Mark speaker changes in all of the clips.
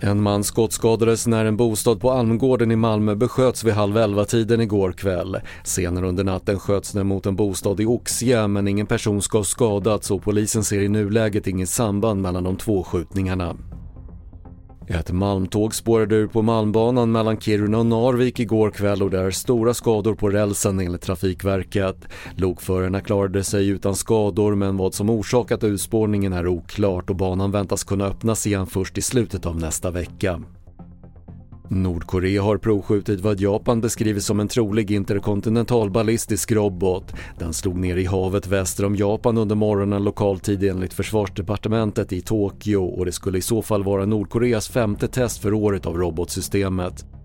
Speaker 1: En man skottskadades när en bostad på Almgården i Malmö besköts vid halv elva-tiden igår kväll. Senare under natten sköts den mot en bostad i Oxie men ingen person ska ha skadats och polisen ser i nuläget inget samband mellan de två skjutningarna. Ett malmtåg spårade ur på Malmbanan mellan Kiruna och Narvik igår kväll och det är stora skador på rälsen enligt Trafikverket. Lokförarna klarade sig utan skador men vad som orsakat urspårningen är oklart och banan väntas kunna öppnas igen först i slutet av nästa vecka. Nordkorea har provskjutit vad Japan beskriver som en trolig interkontinental ballistisk robot. Den slog ner i havet väster om Japan under morgonen lokal tid enligt försvarsdepartementet i Tokyo och det skulle i så fall vara Nordkoreas femte test för året av robotsystemet.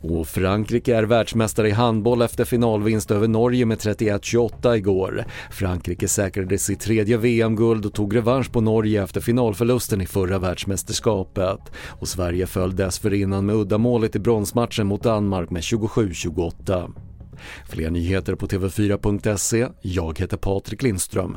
Speaker 1: Och Frankrike är världsmästare i handboll efter finalvinst över Norge med 31-28 igår. Frankrike säkrade sitt tredje VM-guld och tog revansch på Norge efter finalförlusten i förra världsmästerskapet. Och Sverige föll dessförinnan med uddamålet i bronsmatchen mot Danmark med 27-28. Fler nyheter på TV4.se. Jag heter Patrik Lindström.